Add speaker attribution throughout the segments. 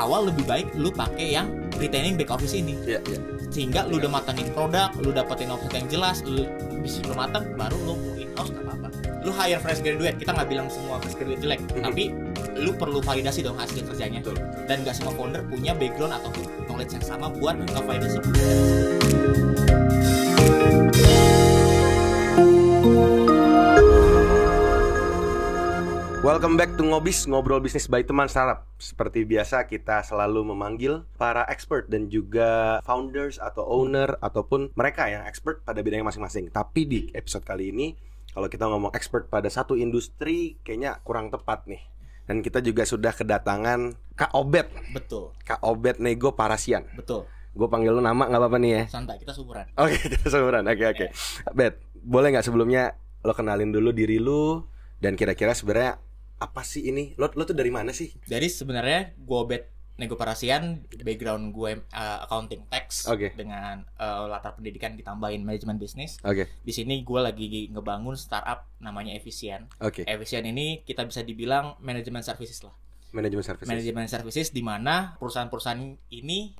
Speaker 1: awal lebih baik lu pakai yang retaining back office ini
Speaker 2: Iya, iya.
Speaker 1: sehingga lu udah matangin produk lu dapetin offset yang jelas lu bisnis lu matang baru lu in house nggak apa-apa lu hire fresh graduate kita nggak bilang semua fresh graduate jelek
Speaker 2: Mhm.
Speaker 1: tapi lu perlu validasi dong hasil kerjanya
Speaker 2: Betul.
Speaker 1: dan gak semua founder punya background atau knowledge yang sama buat ngevalidasi
Speaker 2: Welcome back to Ngobis, ngobrol bisnis by teman startup. Seperti biasa kita selalu memanggil para expert dan juga founders atau owner ataupun mereka yang expert pada bidangnya masing-masing. Tapi di episode kali ini kalau kita ngomong expert pada satu industri kayaknya kurang tepat nih. Dan kita juga sudah kedatangan Kak Obet,
Speaker 1: betul
Speaker 2: Kak Obet Nego Parasian.
Speaker 1: betul
Speaker 2: Gue panggil lu nama nggak apa-apa nih ya.
Speaker 1: santai kita sumuran
Speaker 2: Oke, kita seumuran. Oke, oke. Bet, boleh nggak sebelumnya lo kenalin dulu diri lu dan kira-kira sebenarnya apa sih ini? Lo lo tuh dari mana sih?
Speaker 1: Jadi sebenarnya gue bet nego parasian background gue uh, accounting tax
Speaker 2: Oke.
Speaker 1: dengan uh, latar pendidikan ditambahin manajemen bisnis.
Speaker 2: Oke,
Speaker 1: Di sini gue lagi ngebangun startup namanya Efisien.
Speaker 2: oke.
Speaker 1: Efisien ini kita bisa dibilang manajemen services lah.
Speaker 2: Manajemen services.
Speaker 1: Manajemen services di mana perusahaan-perusahaan ini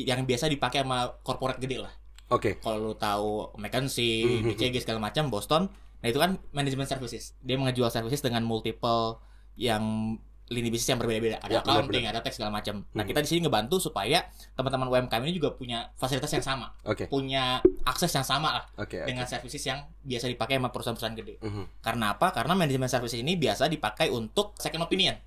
Speaker 1: yang biasa dipakai sama corporate gede lah.
Speaker 2: Oke.
Speaker 1: Kalau lu tahu McKinsey,
Speaker 2: Mhm.
Speaker 1: BCG segala macam, Boston, nah itu kan manajemen services. Dia mengejual services dengan multiple yang lini bisnis yang berbeda-beda. Ada
Speaker 2: Ya,
Speaker 1: accounting, ada tax segala macam. Nah,
Speaker 2: Mhm.
Speaker 1: kita di sini ngebantu supaya teman-teman UMKM ini juga punya fasilitas yang sama,
Speaker 2: Oke.
Speaker 1: punya akses yang sama lah
Speaker 2: Oke. oke.
Speaker 1: dengan services yang biasa dipakai sama perusahaan-perusahaan gede.
Speaker 2: Mhm.
Speaker 1: Karena apa? Karena manajemen services ini biasa dipakai untuk second opinion.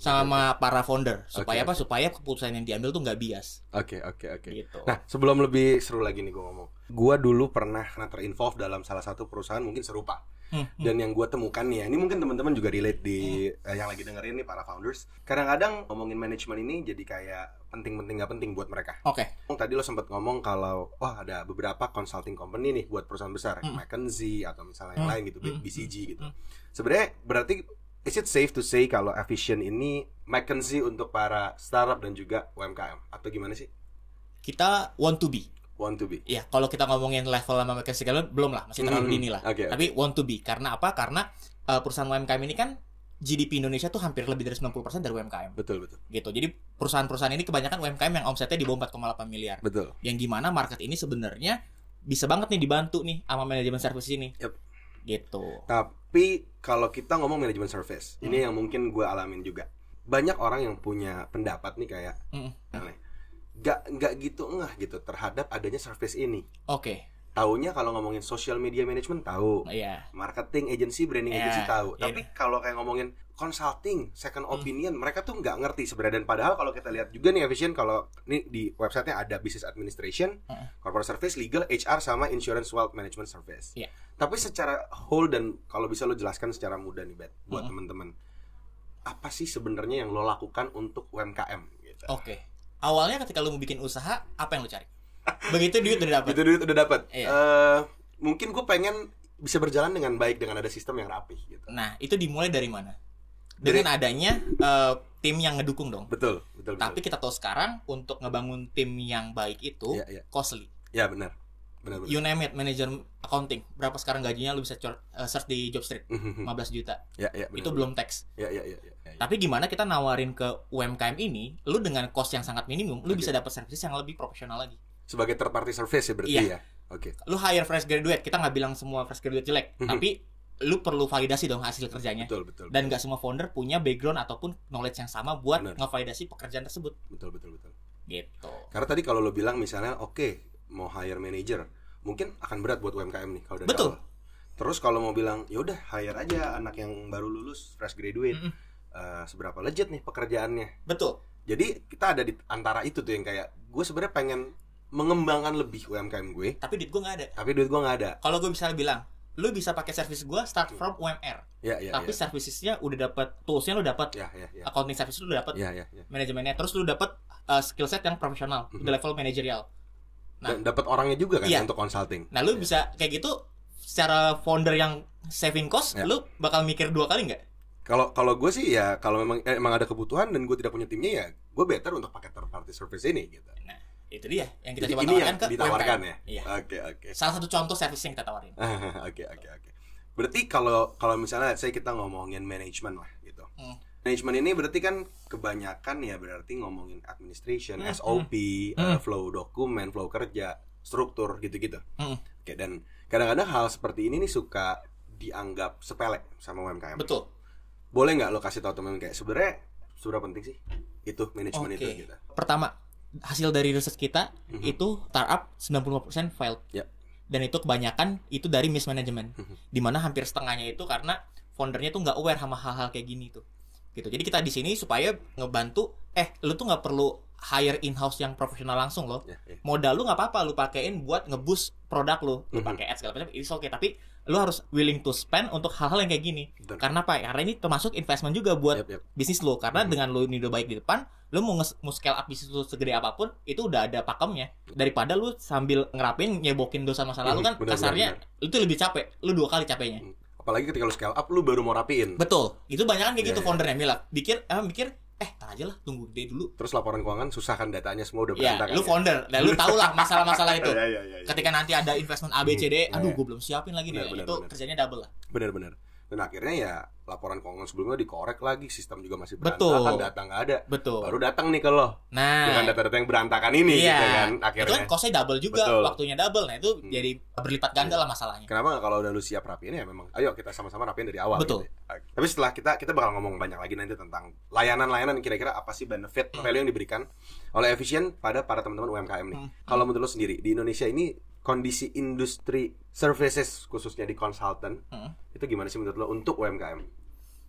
Speaker 1: Sama para founder. Supaya
Speaker 2: Oke,
Speaker 1: apa? Supaya keputusan yang diambil tuh nggak bias.
Speaker 2: Oke, oke, oke.
Speaker 1: Gitu.
Speaker 2: Nah, sebelum lebih seru lagi nih gue ngomong. Gua dulu pernah kena terinvolve dalam salah satu perusahaan mungkin serupa.
Speaker 1: Hmm, hmm.
Speaker 2: Dan yang gue temukan nih ya, ini mungkin teman-teman juga relate di eh, yang lagi dengerin nih para founders. Kadang-kadang ngomongin manajemen ini jadi kayak penting-penting nggak penting buat mereka.
Speaker 1: Oke.
Speaker 2: Tadi lo sempat ngomong kalau oh ada beberapa consulting company nih buat perusahaan besar,
Speaker 1: Mm.
Speaker 2: McKinsey atau misalnya yang
Speaker 1: Mm.
Speaker 2: lain gitu,
Speaker 1: Mm.
Speaker 2: BCG gitu.
Speaker 1: Mm.
Speaker 2: Sebenarnya berarti is it safe to say kalau efficient ini McKinsey untuk para startup dan juga UMKM atau gimana sih?
Speaker 1: Kita want to be.
Speaker 2: Want to be.
Speaker 1: Ya, kalau kita ngomongin level sama mereka segala belum lah, masih terlalu
Speaker 2: Mhm.
Speaker 1: dini lah.
Speaker 2: Oke.
Speaker 1: Tapi want to be karena apa? Karena uh, perusahaan UMKM ini kan GDP Indonesia tuh hampir lebih dari 90% dari UMKM
Speaker 2: Betul, betul.
Speaker 1: gitu. Jadi perusahaan-perusahaan ini kebanyakan UMKM yang omsetnya di bawah 4,8 miliar.
Speaker 2: Betul.
Speaker 1: Yang gimana market ini sebenarnya bisa banget nih dibantu nih sama manajemen service ini.
Speaker 2: Yep.
Speaker 1: Gitu.
Speaker 2: Tapi kalau kita ngomong manajemen service, ini
Speaker 1: Hmm.
Speaker 2: yang mungkin gue alamin juga. Banyak orang yang punya pendapat nih kayak
Speaker 1: Mm.
Speaker 2: aneh. Gak, nggak gitu ngeh gitu terhadap adanya service ini.
Speaker 1: Oke.
Speaker 2: Taunya kalau ngomongin social media management tahu,
Speaker 1: Iya.
Speaker 2: marketing agency, branding
Speaker 1: Ya,
Speaker 2: agency tahu.
Speaker 1: iya.
Speaker 2: Tapi kalau kayak ngomongin consulting, second
Speaker 1: Hmm.
Speaker 2: opinion, mereka tuh nggak ngerti sebenarnya. Dan padahal kalau kita lihat juga nih efisien kalau nih di websitenya ada business administration,
Speaker 1: Heeh.
Speaker 2: corporate service, legal, HR sama insurance wealth management service.
Speaker 1: Iya.
Speaker 2: Tapi secara whole dan kalau bisa lo jelaskan secara mudah nih, Bet, buat
Speaker 1: Heeh.
Speaker 2: teman-teman. Apa sih sebenarnya yang lo lakukan untuk UMKM gitu?
Speaker 1: Oke. Awalnya ketika lu mau bikin usaha, apa yang lu cari? Begitu duit udah dapet.
Speaker 2: Itu duit udah dapat.
Speaker 1: Iya.
Speaker 2: Eh, mungkin gue pengen bisa berjalan dengan baik dengan ada sistem yang rapi gitu.
Speaker 1: Nah, itu dimulai dari mana? Dengan adanya eh, tim yang ngedukung dong.
Speaker 2: Betul, betul, betul.
Speaker 1: Tapi kita tahu sekarang untuk ngebangun tim yang baik itu
Speaker 2: Iya, iya.
Speaker 1: costly.
Speaker 2: Ya benar. Benar benar.
Speaker 1: You name it, manager accounting. Berapa sekarang gajinya lu bisa eh, search di Jobstreet? 15 juta.
Speaker 2: ya, ya, benar,
Speaker 1: itu
Speaker 2: benar.
Speaker 1: belum tax.
Speaker 2: Ya, ya, ya, ya.
Speaker 1: Tapi gimana kita nawarin ke UMKM ini, lu dengan cost yang sangat minimum, lu
Speaker 2: Oke.
Speaker 1: bisa dapat service yang lebih profesional lagi.
Speaker 2: Sebagai third party service ya berarti
Speaker 1: Iya.
Speaker 2: ya. Oke.
Speaker 1: Lu hire fresh graduate, kita nggak bilang semua fresh graduate jelek,
Speaker 2: Mhm.
Speaker 1: tapi lu perlu validasi dong hasil kerjanya.
Speaker 2: Betul, betul.
Speaker 1: Dan nggak semua founder punya background ataupun knowledge yang sama buat
Speaker 2: Benar.
Speaker 1: ngevalidasi pekerjaan tersebut.
Speaker 2: betul, betul, betul.
Speaker 1: Gitu.
Speaker 2: Karena tadi kalau lo bilang misalnya oke, mau hire manager, mungkin akan berat buat UMKM nih kalau dari
Speaker 1: Betul.
Speaker 2: awal. Terus kalau mau bilang, ya udah hire aja anak yang baru lulus fresh graduate.
Speaker 1: Mm-mm.
Speaker 2: Eh, seberapa legit nih pekerjaannya.
Speaker 1: Betul.
Speaker 2: Jadi kita ada di antara itu tuh yang kayak gue sebenarnya pengen mengembangkan lebih UMKM gue,
Speaker 1: Tapi duit gue nggak ada.
Speaker 2: tapi duit gue nggak ada.
Speaker 1: Kalau gue bisa bilang, lu bisa pakai service gue start from UMR,
Speaker 2: Ya, ya,
Speaker 1: tapi
Speaker 2: ya.
Speaker 1: servicesnya udah dapat toolsnya lu dapat,
Speaker 2: Ya, ya, ya.
Speaker 1: accounting service lu dapat,
Speaker 2: Ya, ya, ya.
Speaker 1: manajemennya, terus lu dapat uh, skill set yang profesional,
Speaker 2: Mhm.
Speaker 1: udah level manajerial. Nah.
Speaker 2: Dan dapat orangnya juga kan
Speaker 1: Iya.
Speaker 2: untuk consulting.
Speaker 1: Nah, lu
Speaker 2: Ya.
Speaker 1: bisa kayak gitu secara founder yang saving cost,
Speaker 2: Ya.
Speaker 1: lu bakal mikir dua kali nggak?
Speaker 2: Kalau kalau gue sih ya kalau memang eh, emang ada kebutuhan dan gue tidak punya timnya ya gue better untuk pakai third party service ini gitu.
Speaker 1: Nah, itu dia yang kita
Speaker 2: Jadi
Speaker 1: coba
Speaker 2: ini
Speaker 1: tawarkan
Speaker 2: yang
Speaker 1: ke
Speaker 2: ditawarkan
Speaker 1: UMKM.
Speaker 2: ya.
Speaker 1: Iya.
Speaker 2: Oke oke.
Speaker 1: Salah satu contoh service yang kita tawarin.
Speaker 2: Oke oke oke. Berarti kalau kalau misalnya saya kita ngomongin manajemen lah gitu.
Speaker 1: Hmm.
Speaker 2: Manajemen ini berarti kan kebanyakan ya berarti ngomongin administration,
Speaker 1: Hmm,
Speaker 2: SOP,
Speaker 1: hmm.
Speaker 2: eh, flow dokumen, flow kerja, struktur gitu-gitu.
Speaker 1: Hmm.
Speaker 2: Oke, dan kadang-kadang hal seperti ini nih suka dianggap sepele sama UMKM.
Speaker 1: Betul.
Speaker 2: Boleh nggak lo kasih tahu temen kayak sebenarnya seberapa penting sih itu manajemen
Speaker 1: Oke.
Speaker 2: itu gitu.
Speaker 1: Pertama, hasil dari research kita
Speaker 2: Mhm.
Speaker 1: itu startup 95% failed.
Speaker 2: Ya.
Speaker 1: Dan itu kebanyakan itu dari mismanagement.
Speaker 2: Mhm.
Speaker 1: Di mana hampir setengahnya itu karena foundernya tuh nggak aware sama hal-hal kayak gini tuh. Gitu. Jadi kita di sini supaya ngebantu eh lu tuh nggak perlu hire in-house yang profesional langsung loh.
Speaker 2: Ya, ya.
Speaker 1: Modal lu nggak apa-apa lu pakein buat ngeboost produk lu. Lu
Speaker 2: Mhm.
Speaker 1: pakai ads segala macam itu oke, tapi lu harus willing to spend untuk hal-hal yang kayak gini.
Speaker 2: Betul.
Speaker 1: Karena apa? Karena ini termasuk investment juga buat
Speaker 2: Yap, yap.
Speaker 1: bisnis lo karena
Speaker 2: Mhm.
Speaker 1: dengan lo ini udah baik di depan lo mau nge- mau scale up bisnis lo segede apa pun itu udah ada pakemnya daripada lo sambil ngerapin nyebokin dosa masa lalu
Speaker 2: Mhm,
Speaker 1: kan
Speaker 2: benar,
Speaker 1: kasarnya
Speaker 2: benar,
Speaker 1: itu lebih capek lo dua kali capeknya
Speaker 2: Apalagi ketika lo scale up lo baru mau rapiin.
Speaker 1: betul itu banyak kan kayak
Speaker 2: Iya,
Speaker 1: gitu
Speaker 2: iya.
Speaker 1: foundernya bilang pikir eh mikir eh tar aja lah tunggu dia dulu
Speaker 2: Terus laporan keuangan susah kan datanya semua udah
Speaker 1: ya
Speaker 2: berantakan.
Speaker 1: lu founder dan lu tau lah masalah-masalah itu
Speaker 2: Ya, ya, ya, ya.
Speaker 1: ketika nanti ada investment A B C D
Speaker 2: Hmm,
Speaker 1: aduh
Speaker 2: iya.
Speaker 1: gue belum siapin lagi nih
Speaker 2: Benar, benar,
Speaker 1: itu
Speaker 2: benar.
Speaker 1: kerjanya double lah
Speaker 2: Bener-bener. Dan akhirnya ya laporan keuangan sebelumnya dikorek lagi, sistem juga masih
Speaker 1: Betul.
Speaker 2: berantakan, data nggak ada.
Speaker 1: betul
Speaker 2: Baru datang nih ke lo
Speaker 1: nah
Speaker 2: dengan data-data yang berantakan ini
Speaker 1: iya
Speaker 2: gitu kan
Speaker 1: itu
Speaker 2: akhirnya.
Speaker 1: kan costnya double juga
Speaker 2: Betul.
Speaker 1: waktunya double nah itu
Speaker 2: Hmm.
Speaker 1: jadi berlipat ganda lah masalahnya
Speaker 2: Kenapa nggak kalau udah lu siap rapiin ya memang ayo kita sama-sama rapiin dari awal
Speaker 1: Betul.
Speaker 2: gitu ya. Tapi setelah kita kita bakal ngomong banyak lagi nanti tentang layanan-layanan kira-kira apa sih benefit
Speaker 1: Hmm.
Speaker 2: value yang diberikan oleh efisien pada para teman-teman UMKM nih.
Speaker 1: Hmm.
Speaker 2: Kalau menurut lu sendiri di Indonesia ini kondisi industri services khususnya di consultant
Speaker 1: Hmm.
Speaker 2: itu gimana sih menurut lo untuk UMKM?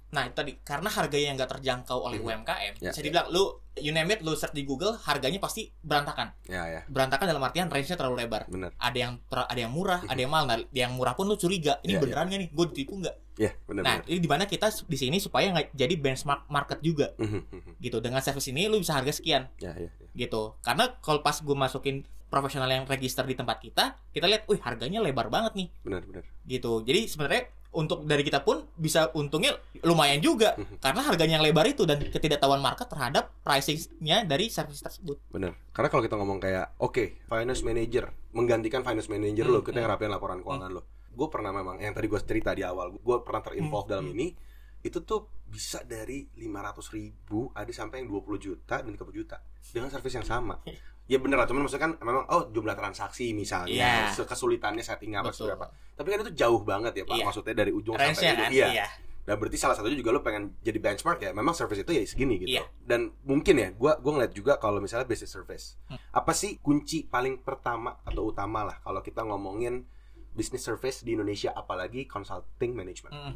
Speaker 1: Nah itu tadi karena harganya yang nggak terjangkau oleh
Speaker 2: Mhm.
Speaker 1: UMKM,
Speaker 2: Ya,
Speaker 1: bisa
Speaker 2: ya.
Speaker 1: dibilang lu you name it, lu search di Google harganya pasti berantakan.
Speaker 2: Ya ya,
Speaker 1: Berantakan dalam artian range-nya terlalu lebar.
Speaker 2: benar.
Speaker 1: Ada yang ada yang murah, ada yang mahal. Nah, yang murah pun lu curiga, ini
Speaker 2: Ya,
Speaker 1: beneran nggak nih? Gue ditipu nggak?
Speaker 2: Ya, benar
Speaker 1: Nah
Speaker 2: benar.
Speaker 1: ini di mana kita di sini supaya nggak jadi benchmark market juga
Speaker 2: Mhm, mhm.
Speaker 1: gitu. Dengan service ini lu bisa harga sekian
Speaker 2: Ya ya. ya.
Speaker 1: gitu. Karena kalau pas gue masukin profesional yang register di tempat kita, kita lihat, wih harganya lebar banget nih
Speaker 2: Benar benar.
Speaker 1: gitu. Jadi sebenarnya untuk dari kita pun bisa untungnya lumayan juga
Speaker 2: Mhm.
Speaker 1: karena harganya yang lebar itu dan ketidaktahuan market terhadap pricingnya dari service tersebut.
Speaker 2: Bener. Karena kalau kita ngomong kayak, oke, finance manager menggantikan finance manager lo,
Speaker 1: Hmm,
Speaker 2: kita
Speaker 1: hmm.
Speaker 2: laporan keuangan lo. Gue pernah memang yang tadi gue cerita di awal, gue pernah terinvolve
Speaker 1: Hmm,
Speaker 2: dalam
Speaker 1: hmm.
Speaker 2: ini. Itu tuh bisa dari 500 ribu ada sampai yang 20 juta dan 30 juta dengan service yang sama. Ya bener lah, cuman maksudnya kan memang oh jumlah transaksi misalnya,
Speaker 1: Iya.
Speaker 2: kesulitannya setting apa seberapa. Tapi kan itu jauh banget ya Pak,
Speaker 1: Iya.
Speaker 2: maksudnya dari ujung
Speaker 1: Range-nya
Speaker 2: sampai
Speaker 1: kan?
Speaker 2: ujung. Iya.
Speaker 1: Iya.
Speaker 2: Nah berarti salah satunya juga lo pengen jadi benchmark ya Memang service itu ya segini gitu
Speaker 1: Iya.
Speaker 2: Dan mungkin ya Gue gua ngeliat juga kalau misalnya business service
Speaker 1: Hmm.
Speaker 2: Apa sih kunci paling pertama Atau utama lah Kalau kita ngomongin Business service di Indonesia Apalagi consulting management
Speaker 1: Mm.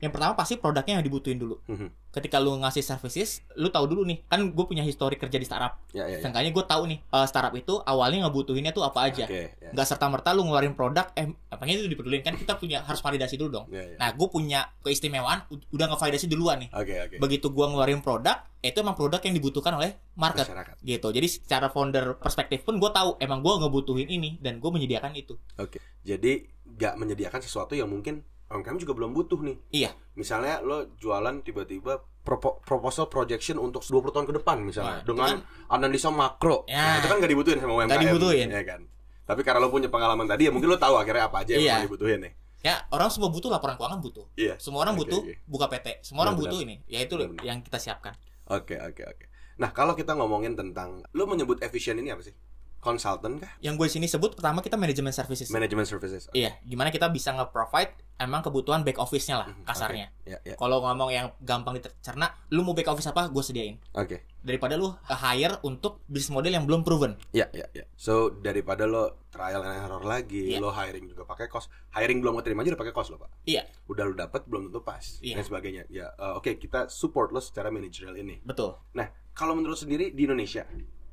Speaker 1: Yang pertama pasti produknya yang dibutuhin dulu.
Speaker 2: Mhm.
Speaker 1: Ketika lu ngasih services, lu tahu dulu nih, kan gue punya histori kerja di startup.
Speaker 2: Ya ya ya
Speaker 1: Seenggaknya gue tahu nih, eh, startup itu awalnya ngebutuhinnya tuh apa aja.
Speaker 2: Oke ya.
Speaker 1: Nggak serta merta lu ngeluarin produk, eh apanya itu dipedulin kan kita punya harus validasi dulu dong.
Speaker 2: Ya, ya.
Speaker 1: Nah, gue punya keistimewaan, udah ngevalidasi duluan nih.
Speaker 2: Oke oke
Speaker 1: Begitu gue ngeluarin produk, itu emang produk yang dibutuhkan oleh market.
Speaker 2: Masyarakat
Speaker 1: gitu jadi secara founder perspektif pun gue tahu emang gue ngebutuhin ini dan gue menyediakan itu
Speaker 2: Oke Jadi Gak menyediakan sesuatu yang mungkin UMKM juga belum butuh nih
Speaker 1: Iya.
Speaker 2: Misalnya lo jualan tiba-tiba propo- proposal projection untuk 20 tahun ke depan misalnya
Speaker 1: Nah,
Speaker 2: dengan
Speaker 1: itu
Speaker 2: analisa makro.
Speaker 1: Ya.
Speaker 2: Nah, itu kan gak dibutuhin sama UMKM.
Speaker 1: Nggak dibutuhin.
Speaker 2: Ya kan. Tapi karena lo punya pengalaman tadi ya mungkin lo tahu akhirnya apa aja yang
Speaker 1: Iya.
Speaker 2: dibutuhin nih.
Speaker 1: ya orang semua butuh laporan keuangan butuh
Speaker 2: Iya.
Speaker 1: semua orang
Speaker 2: Oke,
Speaker 1: butuh
Speaker 2: oke.
Speaker 1: buka PT semua orang
Speaker 2: Benar-benar.
Speaker 1: butuh ini ya itu
Speaker 2: Benar-benar.
Speaker 1: yang kita siapkan
Speaker 2: Oke, oke, oke. Nah, kalau kita ngomongin tentang lo menyebut efisien ini apa sih? Consultant kah?
Speaker 1: yang gue sini sebut pertama kita manajemen services
Speaker 2: Management services.
Speaker 1: iya gimana kita bisa nge-provide emang kebutuhan back office-nya lah
Speaker 2: Mhm,
Speaker 1: kasarnya
Speaker 2: Ya, ya.
Speaker 1: kalau ngomong yang gampang dicerna lu mau back office apa gue sediain
Speaker 2: Oke.
Speaker 1: daripada lu hire untuk bisnis model yang belum proven
Speaker 2: Ya, ya, ya. So, daripada lo trial and error lagi,
Speaker 1: Iya.
Speaker 2: lo hiring juga pakai cost. Hiring belum keterima aja udah pakai cost lo, Pak.
Speaker 1: iya
Speaker 2: Udah lo dapet belum tentu pas
Speaker 1: Iya.
Speaker 2: dan sebagainya. Ya, eh, oke, kita support lo secara managerial ini.
Speaker 1: betul
Speaker 2: Nah, kalau menurut sendiri di Indonesia,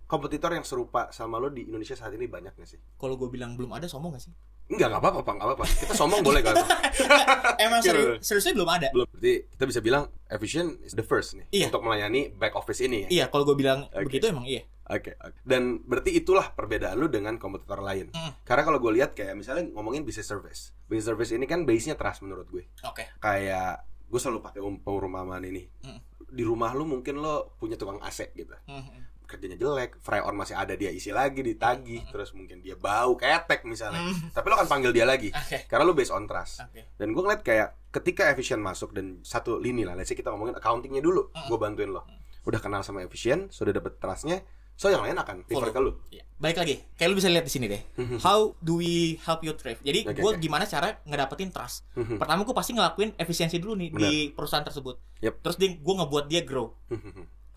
Speaker 2: kompetitor yang serupa sama lo di Indonesia saat ini banyak gak sih?
Speaker 1: kalau gue bilang belum ada sombong gak sih
Speaker 2: Enggak, nggak apa-apa, Pak, nggak apa-apa. Kita sombong boleh kan?
Speaker 1: emang serius
Speaker 2: bener.
Speaker 1: seriusnya belum ada
Speaker 2: Belum. Berarti kita bisa bilang efficient is the first nih
Speaker 1: Iya.
Speaker 2: untuk melayani back office ini. ya?
Speaker 1: iya kalau gue bilang
Speaker 2: Oke.
Speaker 1: begitu emang iya
Speaker 2: Oke, oke. Dan berarti itulah perbedaan lu dengan kompetitor lain.
Speaker 1: Mm.
Speaker 2: Karena kalau gue lihat kayak misalnya ngomongin business service. Business service ini kan base-nya trust menurut gue.
Speaker 1: oke
Speaker 2: Kayak gue selalu pakai um- perumpamaan ini.
Speaker 1: Mm.
Speaker 2: Di rumah lu mungkin lo punya tukang AC gitu.
Speaker 1: Mhm.
Speaker 2: Kerjanya jelek, fry on masih ada dia isi lagi ditagih, terus mungkin dia bau ketek misalnya.
Speaker 1: Mm.
Speaker 2: Tapi lo akan panggil dia lagi
Speaker 1: Oke.
Speaker 2: karena lu based on trust.
Speaker 1: Oke.
Speaker 2: Dan gue ngeliat kayak ketika efisien masuk dan satu lini lah, let's say kita ngomongin accountingnya dulu,
Speaker 1: Mm.
Speaker 2: gue bantuin lo. Udah kenal sama efisien, sudah dapet trustnya, so yang lain akan refer
Speaker 1: Follow.
Speaker 2: ke lu.
Speaker 1: Iya. Balik lagi, kayak lu bisa lihat di sini deh. How do we help you thrive? Jadi
Speaker 2: Oke,
Speaker 1: gue
Speaker 2: oke.
Speaker 1: gimana cara ngedapetin trust?
Speaker 2: Mhm.
Speaker 1: Pertama gue pasti ngelakuin efisiensi dulu nih di perusahaan tersebut.
Speaker 2: Yep.
Speaker 1: Terus gue ngebuat dia grow.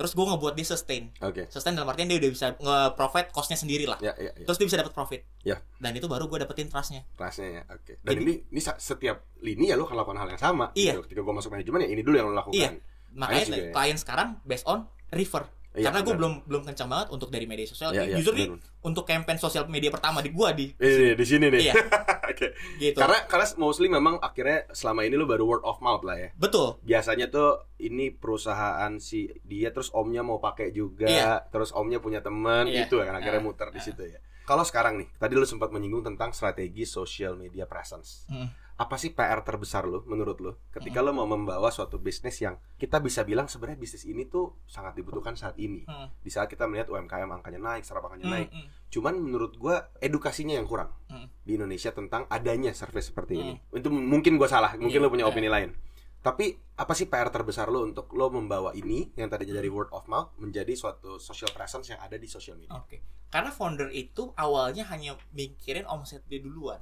Speaker 1: Terus gue ngebuat dia sustain.
Speaker 2: Oke.
Speaker 1: Sustain dalam artian dia udah bisa nge-provide costnya sendiri lah.
Speaker 2: Ya, ya, ya.
Speaker 1: Terus dia bisa dapat profit.
Speaker 2: Ya.
Speaker 1: Dan itu baru gue dapetin trustnya.
Speaker 2: Trustnya ya, oke. Dan
Speaker 1: Jadi-
Speaker 2: ini, ini setiap lini ya lo akan lakukan hal yang sama.
Speaker 1: Iya.
Speaker 2: Gitu. Ketika gue masuk manajemen ya ini dulu yang lo lakukan.
Speaker 1: Iya. Makanya
Speaker 2: juga ya.
Speaker 1: klien sekarang based on refer.
Speaker 2: Iya,
Speaker 1: Karena gue belum belum kencang banget untuk dari media sosial.
Speaker 2: Iya, iya,
Speaker 1: Usually
Speaker 2: benar.
Speaker 1: untuk campaign sosial media pertama di gua di
Speaker 2: Eh, di sini nih.
Speaker 1: Iya.
Speaker 2: Oke.
Speaker 1: gitu.
Speaker 2: Karena karena mostly memang akhirnya selama ini lo baru word of mouth lah ya.
Speaker 1: Betul.
Speaker 2: Biasanya tuh ini perusahaan si dia terus omnya mau pakai juga,
Speaker 1: Iya.
Speaker 2: terus omnya punya teman,
Speaker 1: Iya.
Speaker 2: itu kan akhirnya
Speaker 1: Ah,
Speaker 2: muter di
Speaker 1: ah.
Speaker 2: situ ya. Kalau sekarang nih, tadi lo sempat menyinggung tentang strategi social media presence.
Speaker 1: Hmm.
Speaker 2: Apa sih PR terbesar lo menurut lo ketika lo mau membawa suatu bisnis yang kita bisa bilang sebenarnya bisnis ini tuh sangat dibutuhkan saat ini.
Speaker 1: Hmm.
Speaker 2: Di saat kita melihat UMKM angkanya naik, serap angkanya
Speaker 1: Hmm,
Speaker 2: naik.
Speaker 1: hmm.
Speaker 2: Cuman menurut gua edukasinya yang kurang
Speaker 1: Hmm.
Speaker 2: di Indonesia tentang adanya service seperti
Speaker 1: Hmm.
Speaker 2: ini. Itu m- mungkin gua salah, mungkin
Speaker 1: Iya,
Speaker 2: lo punya
Speaker 1: iya.
Speaker 2: opini lain. Tapi apa sih PR terbesar lo untuk lo membawa ini yang tadinya dari
Speaker 1: Hmm.
Speaker 2: word of mouth menjadi suatu social presence yang ada di social media?
Speaker 1: Oke. Karena founder itu awalnya hanya mikirin omset dia duluan.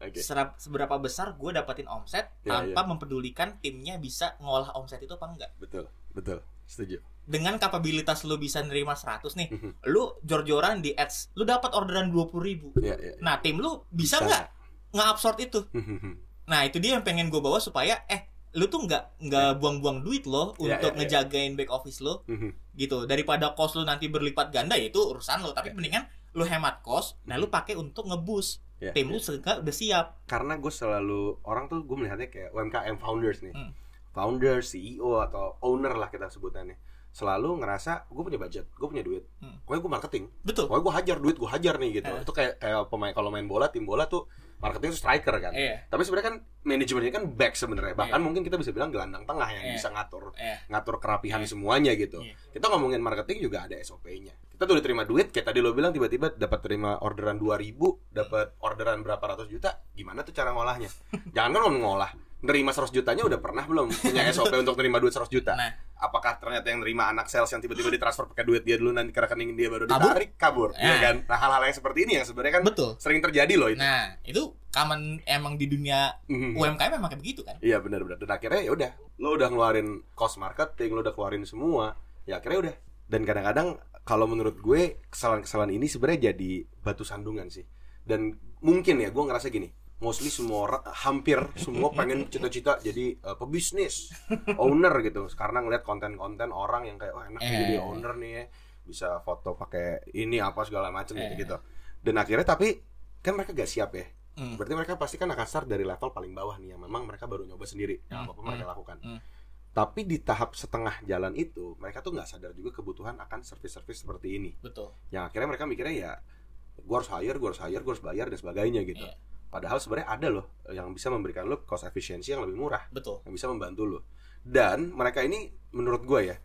Speaker 2: Oke.
Speaker 1: Serap- seberapa besar gue dapetin omset
Speaker 2: Ya,
Speaker 1: tanpa mempedulikan timnya bisa ngolah omset itu apa enggak.
Speaker 2: Betul, betul. Setuju.
Speaker 1: Dengan kapabilitas lu bisa nerima 100 nih,
Speaker 2: Mhm.
Speaker 1: lu jor-joran di ads, lu dapat orderan 20 ribu.
Speaker 2: Ya, ya.
Speaker 1: Nah, tim lu bisa nggak nge-absorb itu? Nah, itu dia yang pengen gue bawa supaya eh lu tuh nggak nggak buang-buang duit lo
Speaker 2: Ya,
Speaker 1: untuk
Speaker 2: ya, ya.
Speaker 1: ngejagain back office lo gitu daripada cost lu nanti berlipat ganda ya itu urusan lo tapi mendingan lu hemat cost nah lu pakai untuk ngeboost
Speaker 2: Ya,
Speaker 1: tim lu sehingga udah siap.
Speaker 2: Karena gue selalu orang tuh gue melihatnya kayak UMKM founders nih.
Speaker 1: Hmm.
Speaker 2: founder CEO atau owner lah kita sebutannya. Selalu ngerasa gue punya budget gue punya duit.
Speaker 1: Hmm.
Speaker 2: pokoknya gue marketing.
Speaker 1: Betul.
Speaker 2: Pokoknya gue hajar duit gue hajar nih gitu.
Speaker 1: Eh.
Speaker 2: itu kayak kayak pemain kalau main bola tim bola tuh marketing itu striker kan
Speaker 1: iya
Speaker 2: tapi sebenarnya kan manajemennya kan back sebenarnya bahkan
Speaker 1: Iya.
Speaker 2: mungkin kita bisa bilang gelandang tengah yang
Speaker 1: Iya.
Speaker 2: bisa ngatur
Speaker 1: iya
Speaker 2: ngatur kerapihan
Speaker 1: Iya.
Speaker 2: semuanya gitu
Speaker 1: Iya.
Speaker 2: kita ngomongin marketing juga ada SOP-nya kita tuh udah terima duit kayak tadi lo bilang tiba-tiba dapat terima orderan 2000 dapat orderan berapa ratus juta gimana tuh cara ngolahnya jangan kan ngolah nerima 100 jutanya udah pernah belum punya SOP untuk terima duit 100 juta?
Speaker 1: Nah.
Speaker 2: Apakah ternyata yang nerima anak sales yang tiba-tiba ditransfer pakai duit dia dulu nanti ke rekening dia baru ditarik kabur?
Speaker 1: Ya.
Speaker 2: ya kan? Nah hal-hal yang seperti ini yang sebenarnya kan
Speaker 1: betul.
Speaker 2: sering terjadi loh itu.
Speaker 1: Nah itu common emang di dunia. UMKM emang kayak begitu kan?
Speaker 2: Iya benar-benar dan akhirnya ya udah lo udah ngeluarin cost marketing lo udah keluarin semua ya akhirnya udah. Dan kadang-kadang kalau menurut gue kesalahan-kesalahan ini sebenarnya jadi batu sandungan sih. Dan mungkin ya gue ngerasa gini mostly semua orang hampir semua pengen cita-cita jadi eh, pebisnis owner gitu karena ngeliat konten-konten orang yang kayak wah enak
Speaker 1: Eh.
Speaker 2: jadi owner nih ya bisa foto pakai ini apa segala macam
Speaker 1: Eh.
Speaker 2: gitu gitu dan akhirnya tapi kan mereka gak siap ya
Speaker 1: Hmm.
Speaker 2: Berarti mereka pasti kan akan start dari level paling bawah nih yang memang mereka baru nyoba sendiri yang
Speaker 1: Hmm,
Speaker 2: apa mereka lakukan.
Speaker 1: hmm.
Speaker 2: Tapi di tahap setengah jalan itu mereka tuh nggak sadar juga kebutuhan akan service-service seperti ini.
Speaker 1: betul
Speaker 2: Yang akhirnya mereka mikirnya ya gue harus hire, gue harus hire, gue harus bayar dan sebagainya gitu.
Speaker 1: Iya.
Speaker 2: Padahal sebenarnya ada loh yang bisa memberikan lo cost efisiensi yang lebih murah,
Speaker 1: betul
Speaker 2: yang bisa membantu lo. Dan mereka ini menurut gue ya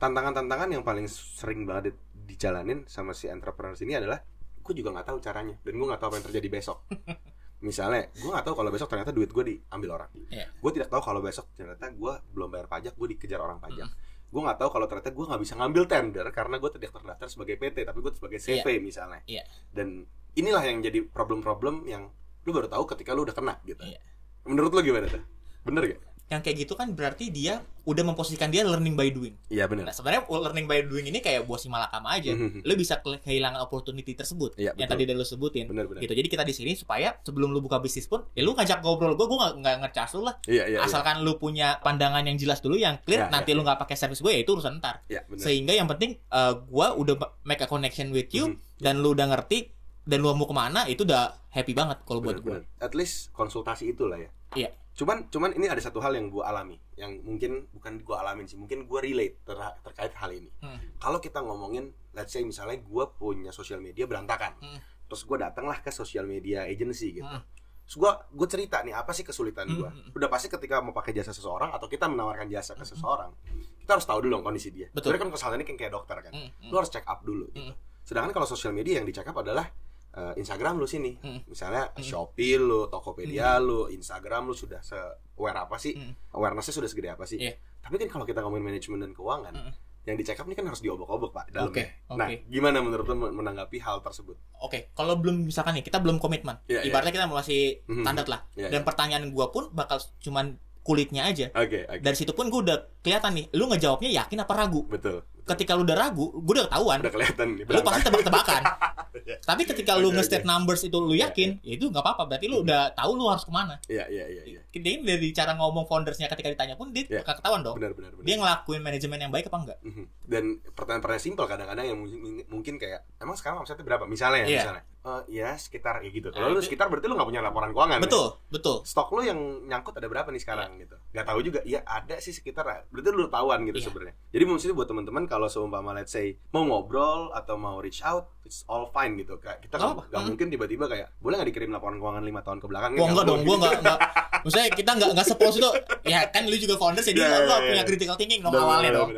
Speaker 2: tantangan-tantangan yang paling sering banget di- dijalanin sama si entrepreneur ini adalah gue juga nggak tahu caranya dan gue nggak tahu apa yang terjadi besok. Misalnya, gue nggak tahu kalau besok ternyata duit gue diambil orang.
Speaker 1: Iya.
Speaker 2: Gue tidak tahu kalau besok ternyata gue belum bayar pajak, gue dikejar orang pajak.
Speaker 1: Mm.
Speaker 2: Gue nggak tahu kalau ternyata gue nggak bisa ngambil tender karena gue tidak terdaftar sebagai PT, tapi gue sebagai CV misalnya.
Speaker 1: Iya.
Speaker 2: Dan inilah yang jadi problem-problem yang lu baru tahu ketika lu udah kena gitu.
Speaker 1: Iya.
Speaker 2: Menurut lu gimana tuh? Bener gak?
Speaker 1: yang kayak gitu kan berarti dia udah memposisikan dia learning by doing
Speaker 2: Iya bener.
Speaker 1: Nah, sebenarnya learning by doing ini kayak buah si malakama aja.
Speaker 2: Mhm.
Speaker 1: Lu bisa ke- kehilangan opportunity tersebut
Speaker 2: Iya,
Speaker 1: yang tadi udah lu sebutin.
Speaker 2: Bener bener.
Speaker 1: Gitu. Jadi kita di sini supaya sebelum lu buka bisnis pun, ya lu ngajak ngobrol gue, gue nggak ngecas lu lah.
Speaker 2: Iya iya. iya.
Speaker 1: Asalkan lu punya pandangan yang jelas dulu, yang clear.
Speaker 2: Iya,
Speaker 1: nanti
Speaker 2: iya.
Speaker 1: lu nggak pakai service gue, ya itu urusan ntar.
Speaker 2: Iya bener.
Speaker 1: Sehingga yang penting uh, gue udah make a connection with you
Speaker 2: Mhm.
Speaker 1: dan lu udah ngerti dan lu mau ke mana itu udah happy banget kalau buat gue.
Speaker 2: At least konsultasi itulah ya.
Speaker 1: Iya.
Speaker 2: Cuman cuman ini ada satu hal yang gue alami, yang mungkin bukan gue alamin sih, mungkin gue relate ter- terkait hal ini.
Speaker 1: Hmm.
Speaker 2: Kalau kita ngomongin, let's say misalnya gue punya sosial media berantakan,
Speaker 1: Hmm.
Speaker 2: terus gue datanglah ke sosial media agency gitu.
Speaker 1: Hmm.
Speaker 2: Terus gue gue cerita nih apa sih kesulitan gue.
Speaker 1: Hmm.
Speaker 2: Udah pasti ketika mau pakai jasa seseorang atau kita menawarkan jasa ke seseorang, kita harus tahu dulu dong kondisi dia.
Speaker 1: Betul.
Speaker 2: Sebenarnya kan kesalahan ini kayak dokter kan.
Speaker 1: Hmm, hmm.
Speaker 2: Lu harus check up dulu gitu.
Speaker 1: Hmm.
Speaker 2: Sedangkan kalau sosial media yang di check up adalah eh, Instagram lu sini.
Speaker 1: Hmm.
Speaker 2: Misalnya
Speaker 1: Hmm.
Speaker 2: Shopee lu, Tokopedia lu, Instagram lu sudah se aware apa sih?
Speaker 1: Hmm.
Speaker 2: Awarenessnya sudah segede apa sih?
Speaker 1: Iya.
Speaker 2: Tapi kan kalau kita ngomongin manajemen dan keuangan,
Speaker 1: Hmm.
Speaker 2: yang di check up ini kan harus diobok-obok pak dalamnya.
Speaker 1: Oke, oke.
Speaker 2: Nah, gimana menurut lu menanggapi hal tersebut?
Speaker 1: Oke, kalau belum misalkan nih kita belum komitmen,
Speaker 2: Iya, iya.
Speaker 1: ibaratnya kita masih
Speaker 2: Mhm.
Speaker 1: standar lah.
Speaker 2: Iya,
Speaker 1: Dan pertanyaan gua pun bakal cuman kulitnya aja.
Speaker 2: Oke, oke.
Speaker 1: Dari situ pun gua udah kelihatan nih, lu ngejawabnya yakin apa ragu.
Speaker 2: Betul.
Speaker 1: Ketika lu udah ragu, gua udah ketahuan.
Speaker 2: Udah kelihatan nih.
Speaker 1: Lu pasti tebak-tebakan.
Speaker 2: Iya.
Speaker 1: Tapi ketika lu
Speaker 2: Oke,
Speaker 1: nge-state
Speaker 2: oke.
Speaker 1: numbers itu lu yakin, ya itu nggak apa-apa. Berarti lu udah tahu lu harus ke mana.
Speaker 2: Iya, iya, iya, iya.
Speaker 1: Dia dari cara ngomong foundersnya ketika ditanya pun dia
Speaker 2: Iya.
Speaker 1: bakal ketahuan dong.
Speaker 2: Benar, benar, benar.
Speaker 1: Dia ngelakuin manajemen yang baik apa enggak?
Speaker 2: Mhm. Dan pertanyaan-pertanyaan simpel kadang-kadang yang mungkin, kayak emang sekarang omsetnya berapa? Misalnya ya,
Speaker 1: Iya.
Speaker 2: misalnya. Eh, ya sekitar ya gitu.
Speaker 1: Nah,
Speaker 2: Kalau lu
Speaker 1: itu-
Speaker 2: sekitar berarti lu nggak punya laporan keuangan. ya?
Speaker 1: Betul, betul.
Speaker 2: Stok lu yang nyangkut ada berapa nih sekarang gitu. Gak tahu juga. Ya ada sih sekitar. Berarti lu tahuan gitu
Speaker 1: Iya.
Speaker 2: sebenarnya. Jadi maksudnya buat teman-teman kalau seumpama let's say mau ngobrol atau mau reach out, it's all fine gitu. Kayak kita
Speaker 1: Nggak
Speaker 2: nggak nggak
Speaker 1: Hmm.
Speaker 2: mungkin tiba-tiba kayak boleh nggak dikirim laporan keuangan lima tahun ke belakang?
Speaker 1: Gua enggak dong, gua enggak enggak. Maksudnya kita enggak enggak sepos itu. Ya kan lu juga founder jadi
Speaker 2: Iya,
Speaker 1: lu
Speaker 2: iya,
Speaker 1: lu
Speaker 2: iya.
Speaker 1: punya critical thinking dong awalnya dong.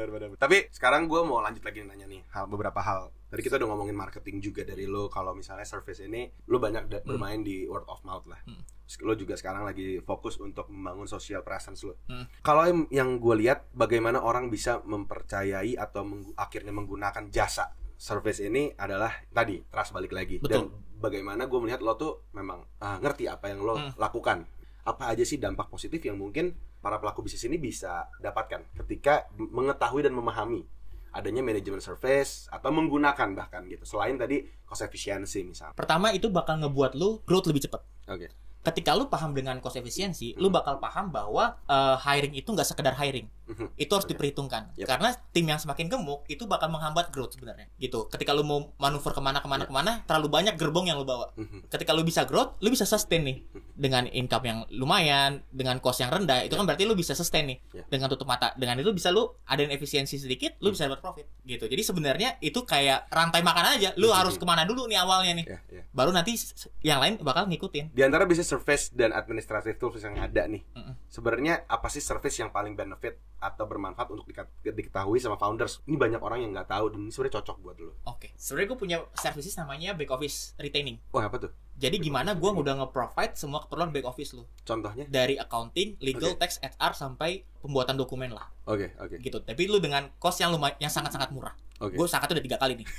Speaker 2: Tapi sekarang gue mau lanjut lagi nanya nih hal beberapa hal. Tadi kita udah ngomongin marketing juga dari lo kalau misalnya service ini lo banyak da- bermain di word of mouth lah.
Speaker 1: Hmm.
Speaker 2: Lo juga sekarang lagi fokus untuk membangun social presence lo.
Speaker 1: Hmm.
Speaker 2: Kalau yang- gue lihat bagaimana orang bisa mempercayai atau menggu- akhirnya menggunakan jasa service ini adalah tadi trust balik lagi dan
Speaker 1: Betul.
Speaker 2: bagaimana gue melihat lo tuh memang ah, ngerti apa yang lo
Speaker 1: Hmm.
Speaker 2: lakukan apa aja sih dampak positif yang mungkin para pelaku bisnis ini bisa dapatkan ketika mengetahui dan memahami adanya manajemen service atau menggunakan bahkan gitu selain tadi cost efficiency misalnya
Speaker 1: Pertama itu bakal ngebuat lu growth lebih cepat.
Speaker 2: oke
Speaker 1: Ketika lu paham dengan cost efficiency, lu bakal paham bahwa eh, hiring itu nggak sekedar hiring.
Speaker 2: Mhm.
Speaker 1: Itu harus diperhitungkan.
Speaker 2: Yep.
Speaker 1: Karena tim yang semakin gemuk itu bakal menghambat growth sebenarnya. Gitu. Ketika lu mau manuver ke mana ke mana
Speaker 2: Yep.
Speaker 1: ke mana, terlalu banyak gerbong yang lu bawa.
Speaker 2: Mhm.
Speaker 1: ketika lu bisa growth, lu bisa sustain nih dengan income yang lumayan, dengan cost yang rendah, itu kan berarti lu bisa sustain nih
Speaker 2: Ya.
Speaker 1: dengan tutup mata. Dengan itu bisa lu adain efisiensi sedikit, lu bisa dapat profit gitu. Jadi sebenarnya itu kayak rantai makan aja. Lu
Speaker 2: Mhm.
Speaker 1: harus ke mana dulu nih awalnya nih,
Speaker 2: ya ya
Speaker 1: baru nanti yang lain bakal ngikutin.
Speaker 2: di antara bisnis service dan administrative tools yang ada nih
Speaker 1: Mm-mm.
Speaker 2: sebenarnya apa sih service yang paling benefit atau bermanfaat untuk diketahui sama founders ini banyak orang yang nggak tahu dan ini sebenarnya cocok buat lo
Speaker 1: Oke, sebenarnya gue punya services namanya back office retaining.
Speaker 2: wah apa tuh
Speaker 1: Jadi gimana gue udah nge-provide semua keperluan back office lu
Speaker 2: contohnya
Speaker 1: dari accounting, legal,
Speaker 2: Oke.
Speaker 1: tax, HR sampai pembuatan dokumen lah
Speaker 2: oke oke
Speaker 1: gitu. Tapi lu dengan cost yang lumayan yang sangat-sangat murah.
Speaker 2: oke
Speaker 1: Gue sangat udah tiga kali nih.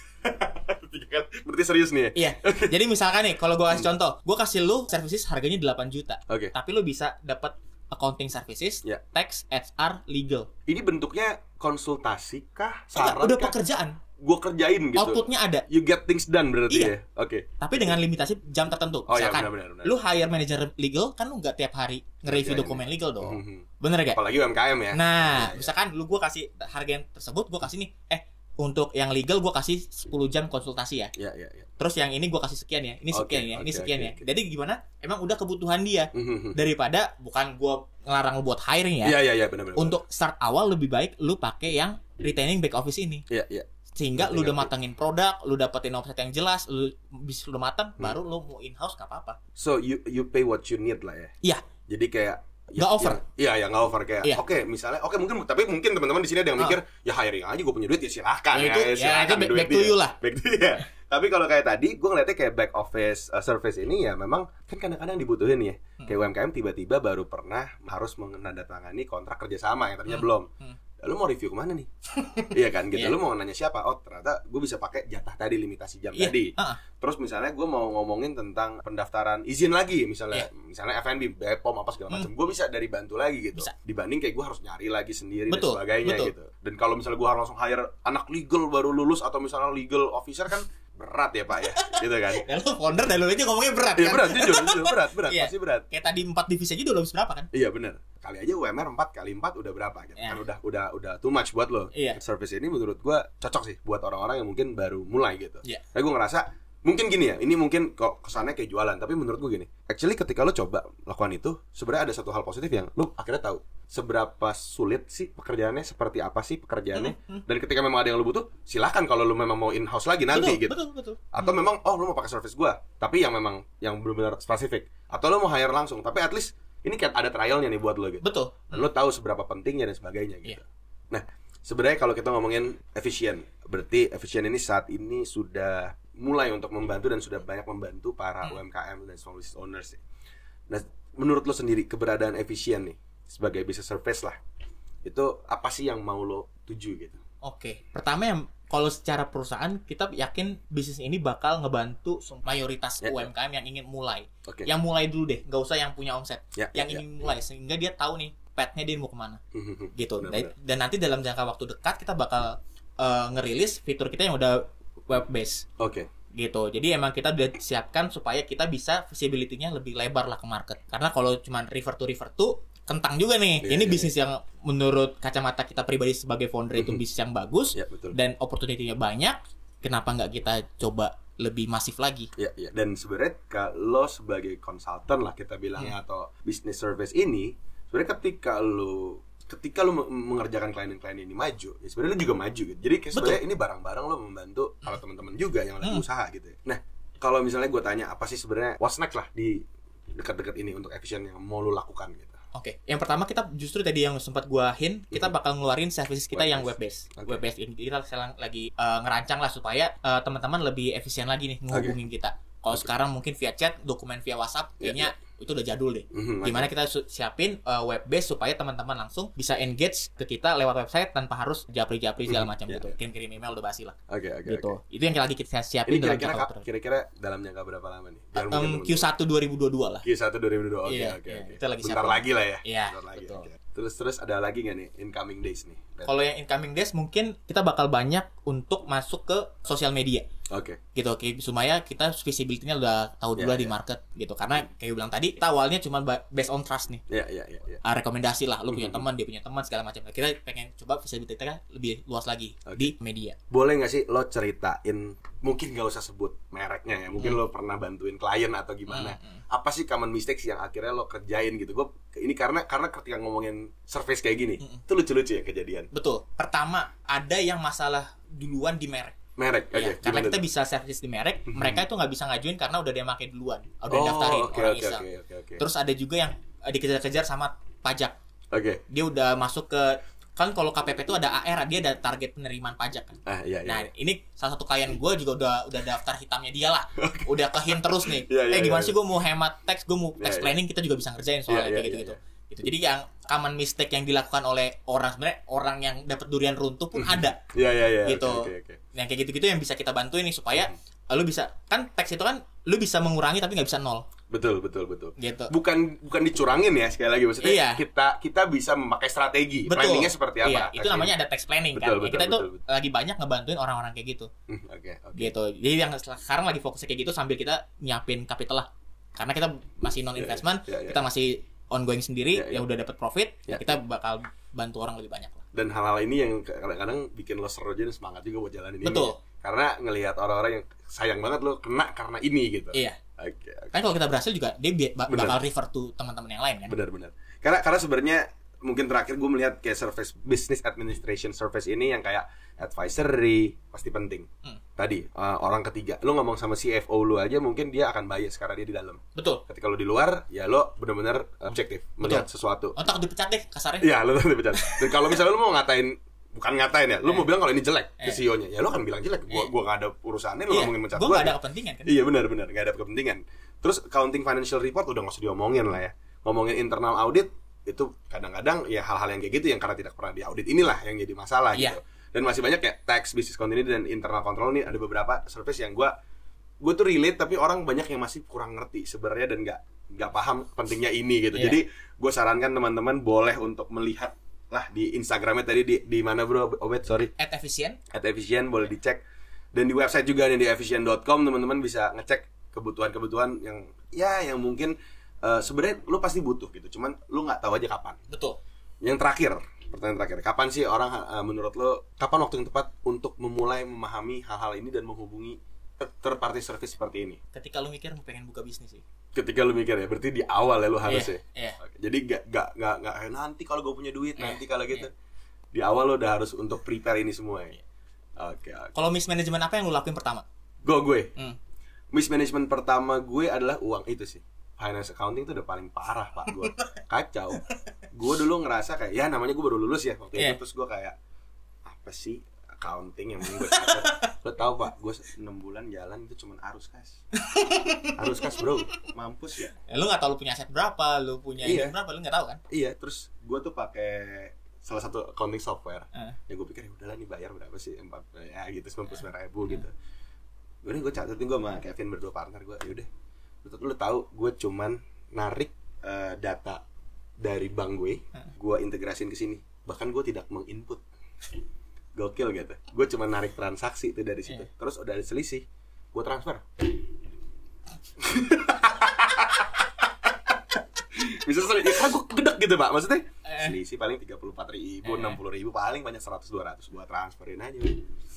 Speaker 2: Tiga kali. berarti serius nih ya
Speaker 1: Iya. Jadi misalkan nih, kalau gue kasih contoh, gue kasih lu services harganya 8 juta,
Speaker 2: oke
Speaker 1: tapi lu bisa dapat accounting services,
Speaker 2: Ya.
Speaker 1: tax, HR, legal.
Speaker 2: ini bentuknya konsultasi kah
Speaker 1: Enggak,
Speaker 2: saran
Speaker 1: udah
Speaker 2: kah
Speaker 1: pekerjaan.
Speaker 2: gue kerjain gitu
Speaker 1: Outputnya ada,
Speaker 2: you get things done berarti
Speaker 1: Iya.
Speaker 2: ya oke
Speaker 1: tapi dengan limitasi jam tertentu.
Speaker 2: oh ya
Speaker 1: Misalkan,
Speaker 2: benar benar benar
Speaker 1: lu hire manager legal, kan lu nggak tiap hari nge-review
Speaker 2: Kerjain.
Speaker 1: dokumen legal dong.
Speaker 2: Mhm.
Speaker 1: Bener gak?
Speaker 2: apalagi UMKM ya
Speaker 1: Nah,
Speaker 2: Iya, iya.
Speaker 1: misalkan lu gue kasih harga yang tersebut, gue kasih nih, eh untuk yang legal gue kasih 10 jam konsultasi ya.
Speaker 2: ya ya ya
Speaker 1: Terus yang ini gue kasih sekian ya, ini sekian ya, ini
Speaker 2: oke,
Speaker 1: sekian
Speaker 2: oke,
Speaker 1: ya.
Speaker 2: oke.
Speaker 1: Jadi gimana? Emang udah kebutuhan dia
Speaker 2: Mhm.
Speaker 1: daripada bukan gue ngelarang lu buat hiring ya.
Speaker 2: Iya iya iya benar benar.
Speaker 1: Untuk start awal lebih baik lu pakai yang retaining back office ini.
Speaker 2: Iya iya.
Speaker 1: Sehingga lu udah matengin produk, lu dapetin offset yang jelas, lu bisa lu matang,
Speaker 2: Hmm.
Speaker 1: baru lu mau in-house gak apa-apa.
Speaker 2: So you you pay what you need lah ya.
Speaker 1: Iya.
Speaker 2: Jadi kayak
Speaker 1: Nggak over.
Speaker 2: Iya ya nggak over kayak.
Speaker 1: Iya.
Speaker 2: Oke misalnya oke mungkin tapi mungkin teman-teman di sini ada yang mikir ya hiring aja gue punya duit ya silahkan
Speaker 1: Ya,
Speaker 2: ya.
Speaker 1: itu- ya,
Speaker 2: silahkan
Speaker 1: itu back- back to you lah.
Speaker 2: Back to you. Tapi kalau kayak tadi gue ngeliatnya kayak back office uh, service ini ya memang kan kadang-kadang dibutuhin ya.
Speaker 1: Hmm.
Speaker 2: Kayak UMKM tiba-tiba baru pernah harus menandatangani kontrak kerjasama yang tadinya
Speaker 1: Hmm.
Speaker 2: belum.
Speaker 1: Hmm.
Speaker 2: Lu mau review ke mana nih? iya kan gitu.
Speaker 1: Iya.
Speaker 2: Lu mau nanya siapa? Oh ternyata gue bisa pakai jatah tadi limitasi jam
Speaker 1: Iya.
Speaker 2: tadi.
Speaker 1: Ah, ah.
Speaker 2: Terus misalnya gue mau ngomongin tentang pendaftaran izin lagi, misalnya
Speaker 1: Iya.
Speaker 2: misalnya FNB, BPOM apa segala macam, gue bisa dari bantu lagi gitu.
Speaker 1: Bisa.
Speaker 2: Dibanding kayak gue harus nyari lagi sendiri
Speaker 1: Betul,
Speaker 2: dan sebagainya
Speaker 1: betul.
Speaker 2: gitu. Dan kalau misalnya gue harus langsung hire anak legal baru lulus atau misalnya legal officer kan berat ya pak ya, gitu kan?
Speaker 1: Ya lu founder dan lu aja ngomongnya berat
Speaker 2: Iya
Speaker 1: kan?
Speaker 2: berat, jujur, jujur berat, berat,
Speaker 1: Iya.
Speaker 2: pasti berat.
Speaker 1: Kayak tadi 4 divisi aja udah habis berapa kan?
Speaker 2: Iya bener Kali aja UMR 4 kali 4 udah berapa gitu
Speaker 1: Iya.
Speaker 2: Kan udah udah udah too much buat lo
Speaker 1: Iya.
Speaker 2: Service ini menurut gua cocok sih Buat orang-orang yang mungkin baru mulai gitu
Speaker 1: Iya.
Speaker 2: Tapi gue ngerasa Mungkin gini ya Ini mungkin kok kesannya kayak jualan Tapi menurut gue gini Actually ketika lo coba lakukan itu sebenarnya ada satu hal positif yang Lo akhirnya tahu. Seberapa sulit sih pekerjaannya Seperti apa sih pekerjaannya
Speaker 1: Hmm, hmm.
Speaker 2: Dan ketika memang ada yang lo butuh Silahkan kalau lo memang mau in-house lagi nanti
Speaker 1: betul,
Speaker 2: gitu.
Speaker 1: betul, betul.
Speaker 2: atau memang oh lu mau pakai service gua tapi yang memang yang benar-benar spesifik. Atau lu mau hire langsung tapi at least ini kan ada trialnya nih buat lo gitu.
Speaker 1: Betul.
Speaker 2: dan lo tahu seberapa pentingnya dan sebagainya gitu. Nah sebenarnya kalau kita ngomongin efisien berarti efisien ini saat ini sudah mulai untuk membantu dan sudah banyak membantu para
Speaker 1: Hmm.
Speaker 2: UMKM dan small business owners. ya. Nah, menurut lo sendiri keberadaan efisien nih sebagai business service lah, itu apa sih yang mau lo tuju gitu?
Speaker 1: Oke, pertama yang kalau secara perusahaan kita yakin bisnis ini bakal ngebantu mayoritas
Speaker 2: Ya, ya.
Speaker 1: UMKM yang ingin mulai.
Speaker 2: Oke.
Speaker 1: Yang mulai dulu deh, nggak usah yang punya omset.
Speaker 2: Ya,
Speaker 1: yang
Speaker 2: ya,
Speaker 1: ingin mulai sehingga dia tahu nih petnya dia mau ke mana
Speaker 2: ya.
Speaker 1: gitu.
Speaker 2: Benar,
Speaker 1: dan,
Speaker 2: benar.
Speaker 1: dan nanti dalam jangka waktu dekat kita bakal eh, ngerilis fitur kita yang udah web based
Speaker 2: Oke.
Speaker 1: gitu. Jadi emang kita udah siapkan supaya kita bisa visibility-nya lebih lebar lah ke market. Karena kalau cuma refer to refer to kentang juga nih.
Speaker 2: Iya,
Speaker 1: Ini
Speaker 2: iya,
Speaker 1: bisnis yang menurut kacamata kita pribadi sebagai founder itu
Speaker 2: Mhm.
Speaker 1: bisnis yang bagus
Speaker 2: Ya betul.
Speaker 1: dan opportunity-nya banyak. Kenapa nggak kita coba lebih masif lagi?
Speaker 2: Ya, ya. Dan sebenarnya kalau sebagai konsultan lah kita bilangnya atau business service ini, sebenarnya ketika lo ketika lo me- mengerjakan klien-klien ini maju, ya sebenarnya lo juga maju gitu. Jadi kayak sebenarnya ini barang-barang lo membantu para teman-teman juga yang lagi
Speaker 1: Hmm.
Speaker 2: usaha gitu. ya. Nah, kalau misalnya gue tanya apa sih sebenarnya what's next lah di dekat-dekat ini untuk efisien yang mau lo lakukan gitu.
Speaker 1: Oke, yang pertama kita justru tadi yang sempat gua hin, kita
Speaker 2: Mhm.
Speaker 1: bakal ngeluarin services kita
Speaker 2: Web
Speaker 1: yang web based.
Speaker 2: Oke.
Speaker 1: Web based ini kita sekarang lagi eh, ngerancang lah supaya eh, teman-teman lebih efisien lagi nih menghubungin kita. Kalau sekarang mungkin via chat, dokumen via WhatsApp,
Speaker 2: Ya,
Speaker 1: kayaknya itu udah jadul deh.
Speaker 2: Mhm,
Speaker 1: Gimana kita siapin uh, web base supaya teman-teman langsung bisa engage ke kita lewat website tanpa harus japri-japri segala
Speaker 2: Mhm,
Speaker 1: macam
Speaker 2: ya,
Speaker 1: gitu.
Speaker 2: ya.
Speaker 1: Kirim-kirim email udah basi lah.
Speaker 2: Oke, oke,
Speaker 1: gitu.
Speaker 2: oke.
Speaker 1: Itu yang lagi kita
Speaker 2: Ini
Speaker 1: siapin dalam
Speaker 2: kira-kira
Speaker 1: jangka waktu.
Speaker 2: kira-kira dalam jangka berapa lama nih? Biar
Speaker 1: Um,
Speaker 2: teman-teman-
Speaker 1: Q1 2022 lah.
Speaker 2: Q1 2022. Oke,
Speaker 1: Iya,
Speaker 2: oke,
Speaker 1: iya.
Speaker 2: oke.
Speaker 1: Kita lagi
Speaker 2: Bentar
Speaker 1: siapin.
Speaker 2: lagi lah ya.
Speaker 1: Iya,
Speaker 2: Bentar lagi.
Speaker 1: betul.
Speaker 2: oke. Terus terus ada lagi nggak nih incoming days nih?
Speaker 1: Kalau yang incoming days mungkin kita bakal banyak untuk masuk ke sosial media.
Speaker 2: Oke.
Speaker 1: gitu oke supaya kita visibility-nya udah tahu dulu
Speaker 2: Ya,
Speaker 1: lah di
Speaker 2: ya.
Speaker 1: market gitu karena kayak bilang tadi kita awalnya cuma ba- based on trust nih
Speaker 2: Ya, ya, ya, ya.
Speaker 1: Ah, rekomendasi lah lu punya
Speaker 2: Mhm.
Speaker 1: teman dia punya teman segala macam kita pengen coba visibility kita lebih luas lagi
Speaker 2: Oke.
Speaker 1: di media
Speaker 2: Boleh nggak sih lo ceritain mungkin nggak usah sebut mereknya ya mungkin
Speaker 1: Hmm.
Speaker 2: lo pernah bantuin klien atau gimana
Speaker 1: Hmm, hmm.
Speaker 2: apa sih common mistakes yang akhirnya lo kerjain gitu gue ini karena karena ketika ngomongin service kayak gini
Speaker 1: Hmm.
Speaker 2: itu lucu-lucu ya kejadian
Speaker 1: betul pertama ada yang masalah duluan di merek
Speaker 2: merek oke
Speaker 1: Ya, karena kita bisa service di merek
Speaker 2: Mhm.
Speaker 1: mereka itu nggak bisa ngajuin karena udah dia pakai duluan udah
Speaker 2: oh
Speaker 1: daftarin
Speaker 2: oke
Speaker 1: orang
Speaker 2: oke
Speaker 1: iseng
Speaker 2: oke oke oke
Speaker 1: terus ada juga yang eh, dikejar-kejar sama pajak
Speaker 2: oke
Speaker 1: dia udah masuk ke kan kalau KPP itu ada AR dia ada target penerimaan pajak kan
Speaker 2: ah iya iya
Speaker 1: Nah, ini salah satu klien gue juga udah udah daftar hitamnya dia lah. Udah kehin terus nih.
Speaker 2: Iya, iya,
Speaker 1: eh gimana
Speaker 2: iya.
Speaker 1: sih gue mau hemat teks, gue mau
Speaker 2: Iya,
Speaker 1: text
Speaker 2: iya.
Speaker 1: planning kita juga bisa ngerjain soalnya
Speaker 2: Iya, iya,
Speaker 1: kayak gitu-gitu.
Speaker 2: iya,
Speaker 1: Gitu. Jadi yang common mistake yang dilakukan oleh orang sebenarnya orang yang dapat durian runtuh pun ada.
Speaker 2: iya iya iya
Speaker 1: Gitu.
Speaker 2: oke oke oke
Speaker 1: Yang kayak gitu-gitu yang bisa kita bantuin nih supaya
Speaker 2: Hmm.
Speaker 1: lu bisa kan teks itu kan lu bisa mengurangi tapi nggak bisa nol
Speaker 2: betul betul betul
Speaker 1: gitu.
Speaker 2: bukan bukan dicurangin ya sekali lagi maksudnya
Speaker 1: Iya.
Speaker 2: kita kita bisa memakai strategi
Speaker 1: Betul.
Speaker 2: planningnya seperti apa
Speaker 1: Iya, itu namanya ada text planning
Speaker 2: Betul,
Speaker 1: kan. Ya,
Speaker 2: betul,
Speaker 1: kita itu
Speaker 2: betul, betul.
Speaker 1: lagi banyak ngebantuin orang-orang kayak gitu.
Speaker 2: Hmm, oke oke
Speaker 1: gitu jadi yang sekarang lagi fokusnya kayak gitu sambil kita nyiapin capital lah karena kita masih non investment
Speaker 2: Iya, iya, iya.
Speaker 1: kita masih ongoing sendiri
Speaker 2: Iya, iya.
Speaker 1: yang udah dapat profit
Speaker 2: Iya.
Speaker 1: ya. kita bakal bantu orang lebih banyak lah.
Speaker 2: Dan hal-hal ini yang kadang-kadang bikin lo seru aja dan semangat juga buat jalanin ini.
Speaker 1: Betul.
Speaker 2: karena ngelihat orang-orang yang sayang banget lo kena karena ini gitu.
Speaker 1: Iya.
Speaker 2: Oke oke.
Speaker 1: Kan kalau kita berhasil juga dia bakal refer to teman-teman yang lain kan.
Speaker 2: Benar-benar karena karena sebenarnya mungkin terakhir gue melihat kayak service business administration service ini yang kayak advisory pasti penting
Speaker 1: Hmm.
Speaker 2: tadi uh, orang ketiga lo ngomong sama CFO lu aja mungkin dia akan bias karena dia di dalam
Speaker 1: betul
Speaker 2: ketika lo di luar ya lo benar-benar objektif melihat sesuatu
Speaker 1: oh takut dipecat deh kasarnya
Speaker 2: Iya, lo tuh dipecat. Dan kalau misalnya lo mau ngatain bukan ngatain ya, lo
Speaker 1: Eh.
Speaker 2: mau bilang kalau ini jelek ke
Speaker 1: Eh.
Speaker 2: CEO-nya, ya lo kan bilang jelek. Gua
Speaker 1: Eh.
Speaker 2: gua gak ada urusannya lo
Speaker 1: iya
Speaker 2: ngomongin mencat
Speaker 1: gue
Speaker 2: gua.
Speaker 1: gak ada
Speaker 2: ya.
Speaker 1: kepentingan kan
Speaker 2: Iya benar benar, gak ada kepentingan. Terus accounting financial report udah gak usah diomongin lah ya. Ngomongin internal audit itu kadang-kadang ya hal-hal yang kayak gitu yang karena tidak pernah diaudit inilah yang jadi masalah
Speaker 1: Iya.
Speaker 2: gitu. Dan masih banyak ya tax, business continuity dan internal control nih ada beberapa service yang gua gue tuh relate tapi orang banyak yang masih kurang ngerti sebenarnya dan nggak nggak paham pentingnya ini gitu.
Speaker 1: Iya.
Speaker 2: Jadi gue sarankan teman-teman boleh untuk melihat lah di Instagramnya tadi di di mana bro Obed sorry
Speaker 1: at efisien
Speaker 2: at efisien boleh dicek dan di website juga nih di efisien.com teman-teman bisa ngecek kebutuhan-kebutuhan yang ya yang mungkin eh, sebenarnya lu pasti butuh gitu cuman lu nggak tahu aja kapan.
Speaker 1: Betul.
Speaker 2: Yang terakhir pertanyaan terakhir kapan sih orang eh, menurut lo kapan waktu yang tepat untuk memulai memahami hal-hal ini dan menghubungi third party service seperti ini?
Speaker 1: Ketika lu mikir pengen buka bisnis sih.
Speaker 2: Ketika lu mikir ya berarti di awal ya lu harus
Speaker 1: Iya,
Speaker 2: ya?
Speaker 1: iya.
Speaker 2: Oke, jadi gak gak gak gak eh, nanti kalau gue punya duit
Speaker 1: Iya,
Speaker 2: nanti kalau gitu. Di awal lo udah harus untuk prepare ini semua ya?
Speaker 1: Iya.
Speaker 2: oke oke.
Speaker 1: Kalau mismanagement apa yang lu lakuin pertama?
Speaker 2: Gue gue?
Speaker 1: Hmm.
Speaker 2: mismanagement pertama gue adalah uang itu sih finance accounting itu udah paling parah pak. Gue kacau. Gue dulu ngerasa kayak ya namanya gue baru lulus ya waktu
Speaker 1: Iya.
Speaker 2: itu terus gue kayak apa sih accounting yang gue catat? Lo tau pak gue 6 bulan jalan itu cuma arus kas. Arus kas bro. Mampus ya.
Speaker 1: Ya, lu nggak tahu lu punya aset berapa, lu punya
Speaker 2: Iya.
Speaker 1: berapa, lu nggak tahu kan?
Speaker 2: iya terus gue tuh pakai salah satu accounting software.
Speaker 1: Eh.
Speaker 2: ya gue pikir ya udahlah nih bayar berapa sih? Empat ya gitu sembilan puluh sembilan ribu gitu. Udah gue catetin gue sama Kevin berdua partner gue yaudah lu, lu tahu gue cuman narik eh, data dari bank gue gue integrasin ke sini. Bahkan gue tidak menginput. Gokil gitu. Gue cuma narik transaksi itu dari situ.
Speaker 1: Iya.
Speaker 2: terus udah ada selisih gue transfer bisa selisih kan gue gedek gitu pak maksudnya
Speaker 1: Eh.
Speaker 2: selisih paling tiga puluh empat ribu
Speaker 1: Eh.
Speaker 2: enam puluh ribu paling banyak seratus dua ratus gue transferin aja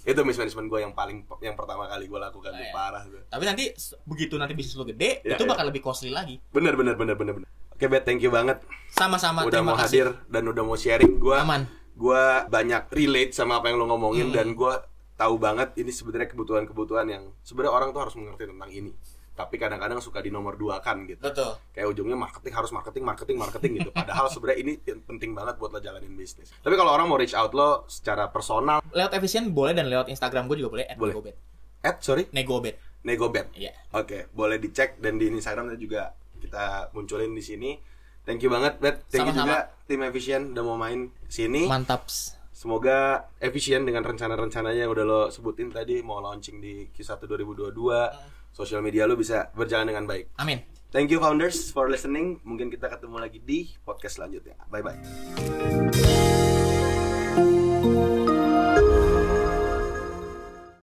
Speaker 2: itu mismanagement gue yang paling yang pertama kali gue lakukan tuh
Speaker 1: Eh.
Speaker 2: parah gue
Speaker 1: Tapi nanti begitu nanti bisnis lu gede,
Speaker 2: Ya,
Speaker 1: itu
Speaker 2: ya.
Speaker 1: bakal lebih costly lagi.
Speaker 2: bener bener bener bener bener oke bet thank you banget
Speaker 1: Sama-sama
Speaker 2: udah
Speaker 1: terima
Speaker 2: mau
Speaker 1: kasih.
Speaker 2: hadir dan udah mau sharing gue
Speaker 1: Aman.
Speaker 2: gue banyak relate sama apa yang lo ngomongin
Speaker 1: Hmm.
Speaker 2: dan gue tahu banget ini sebenarnya kebutuhan-kebutuhan yang sebenarnya orang tuh harus mengerti tentang ini tapi kadang-kadang suka di nomor dua kan gitu
Speaker 1: Betul.
Speaker 2: kayak ujungnya marketing harus marketing marketing marketing gitu padahal sebenarnya ini penting banget buat lo jalanin bisnis tapi kalau orang mau reach out lo secara personal
Speaker 1: Lewat efisien boleh dan lewat Instagram gue juga boleh. at
Speaker 2: Boleh.
Speaker 1: Negobet.
Speaker 2: at sorry
Speaker 1: Negobet.
Speaker 2: negobet
Speaker 1: Iya.
Speaker 2: oke boleh dicek dan di Instagram juga kita munculin di sini thank you banget bet thank you
Speaker 1: Sama-sama.
Speaker 2: juga tim efisien udah mau main sini
Speaker 1: Mantap.
Speaker 2: Semoga efisien dengan rencana-rencananya yang udah lo sebutin tadi mau launching di Q1 2022 sosial media lu bisa berjalan dengan baik.
Speaker 1: Amin.
Speaker 2: Thank you founders for listening. Mungkin kita ketemu lagi di podcast selanjutnya. Bye bye.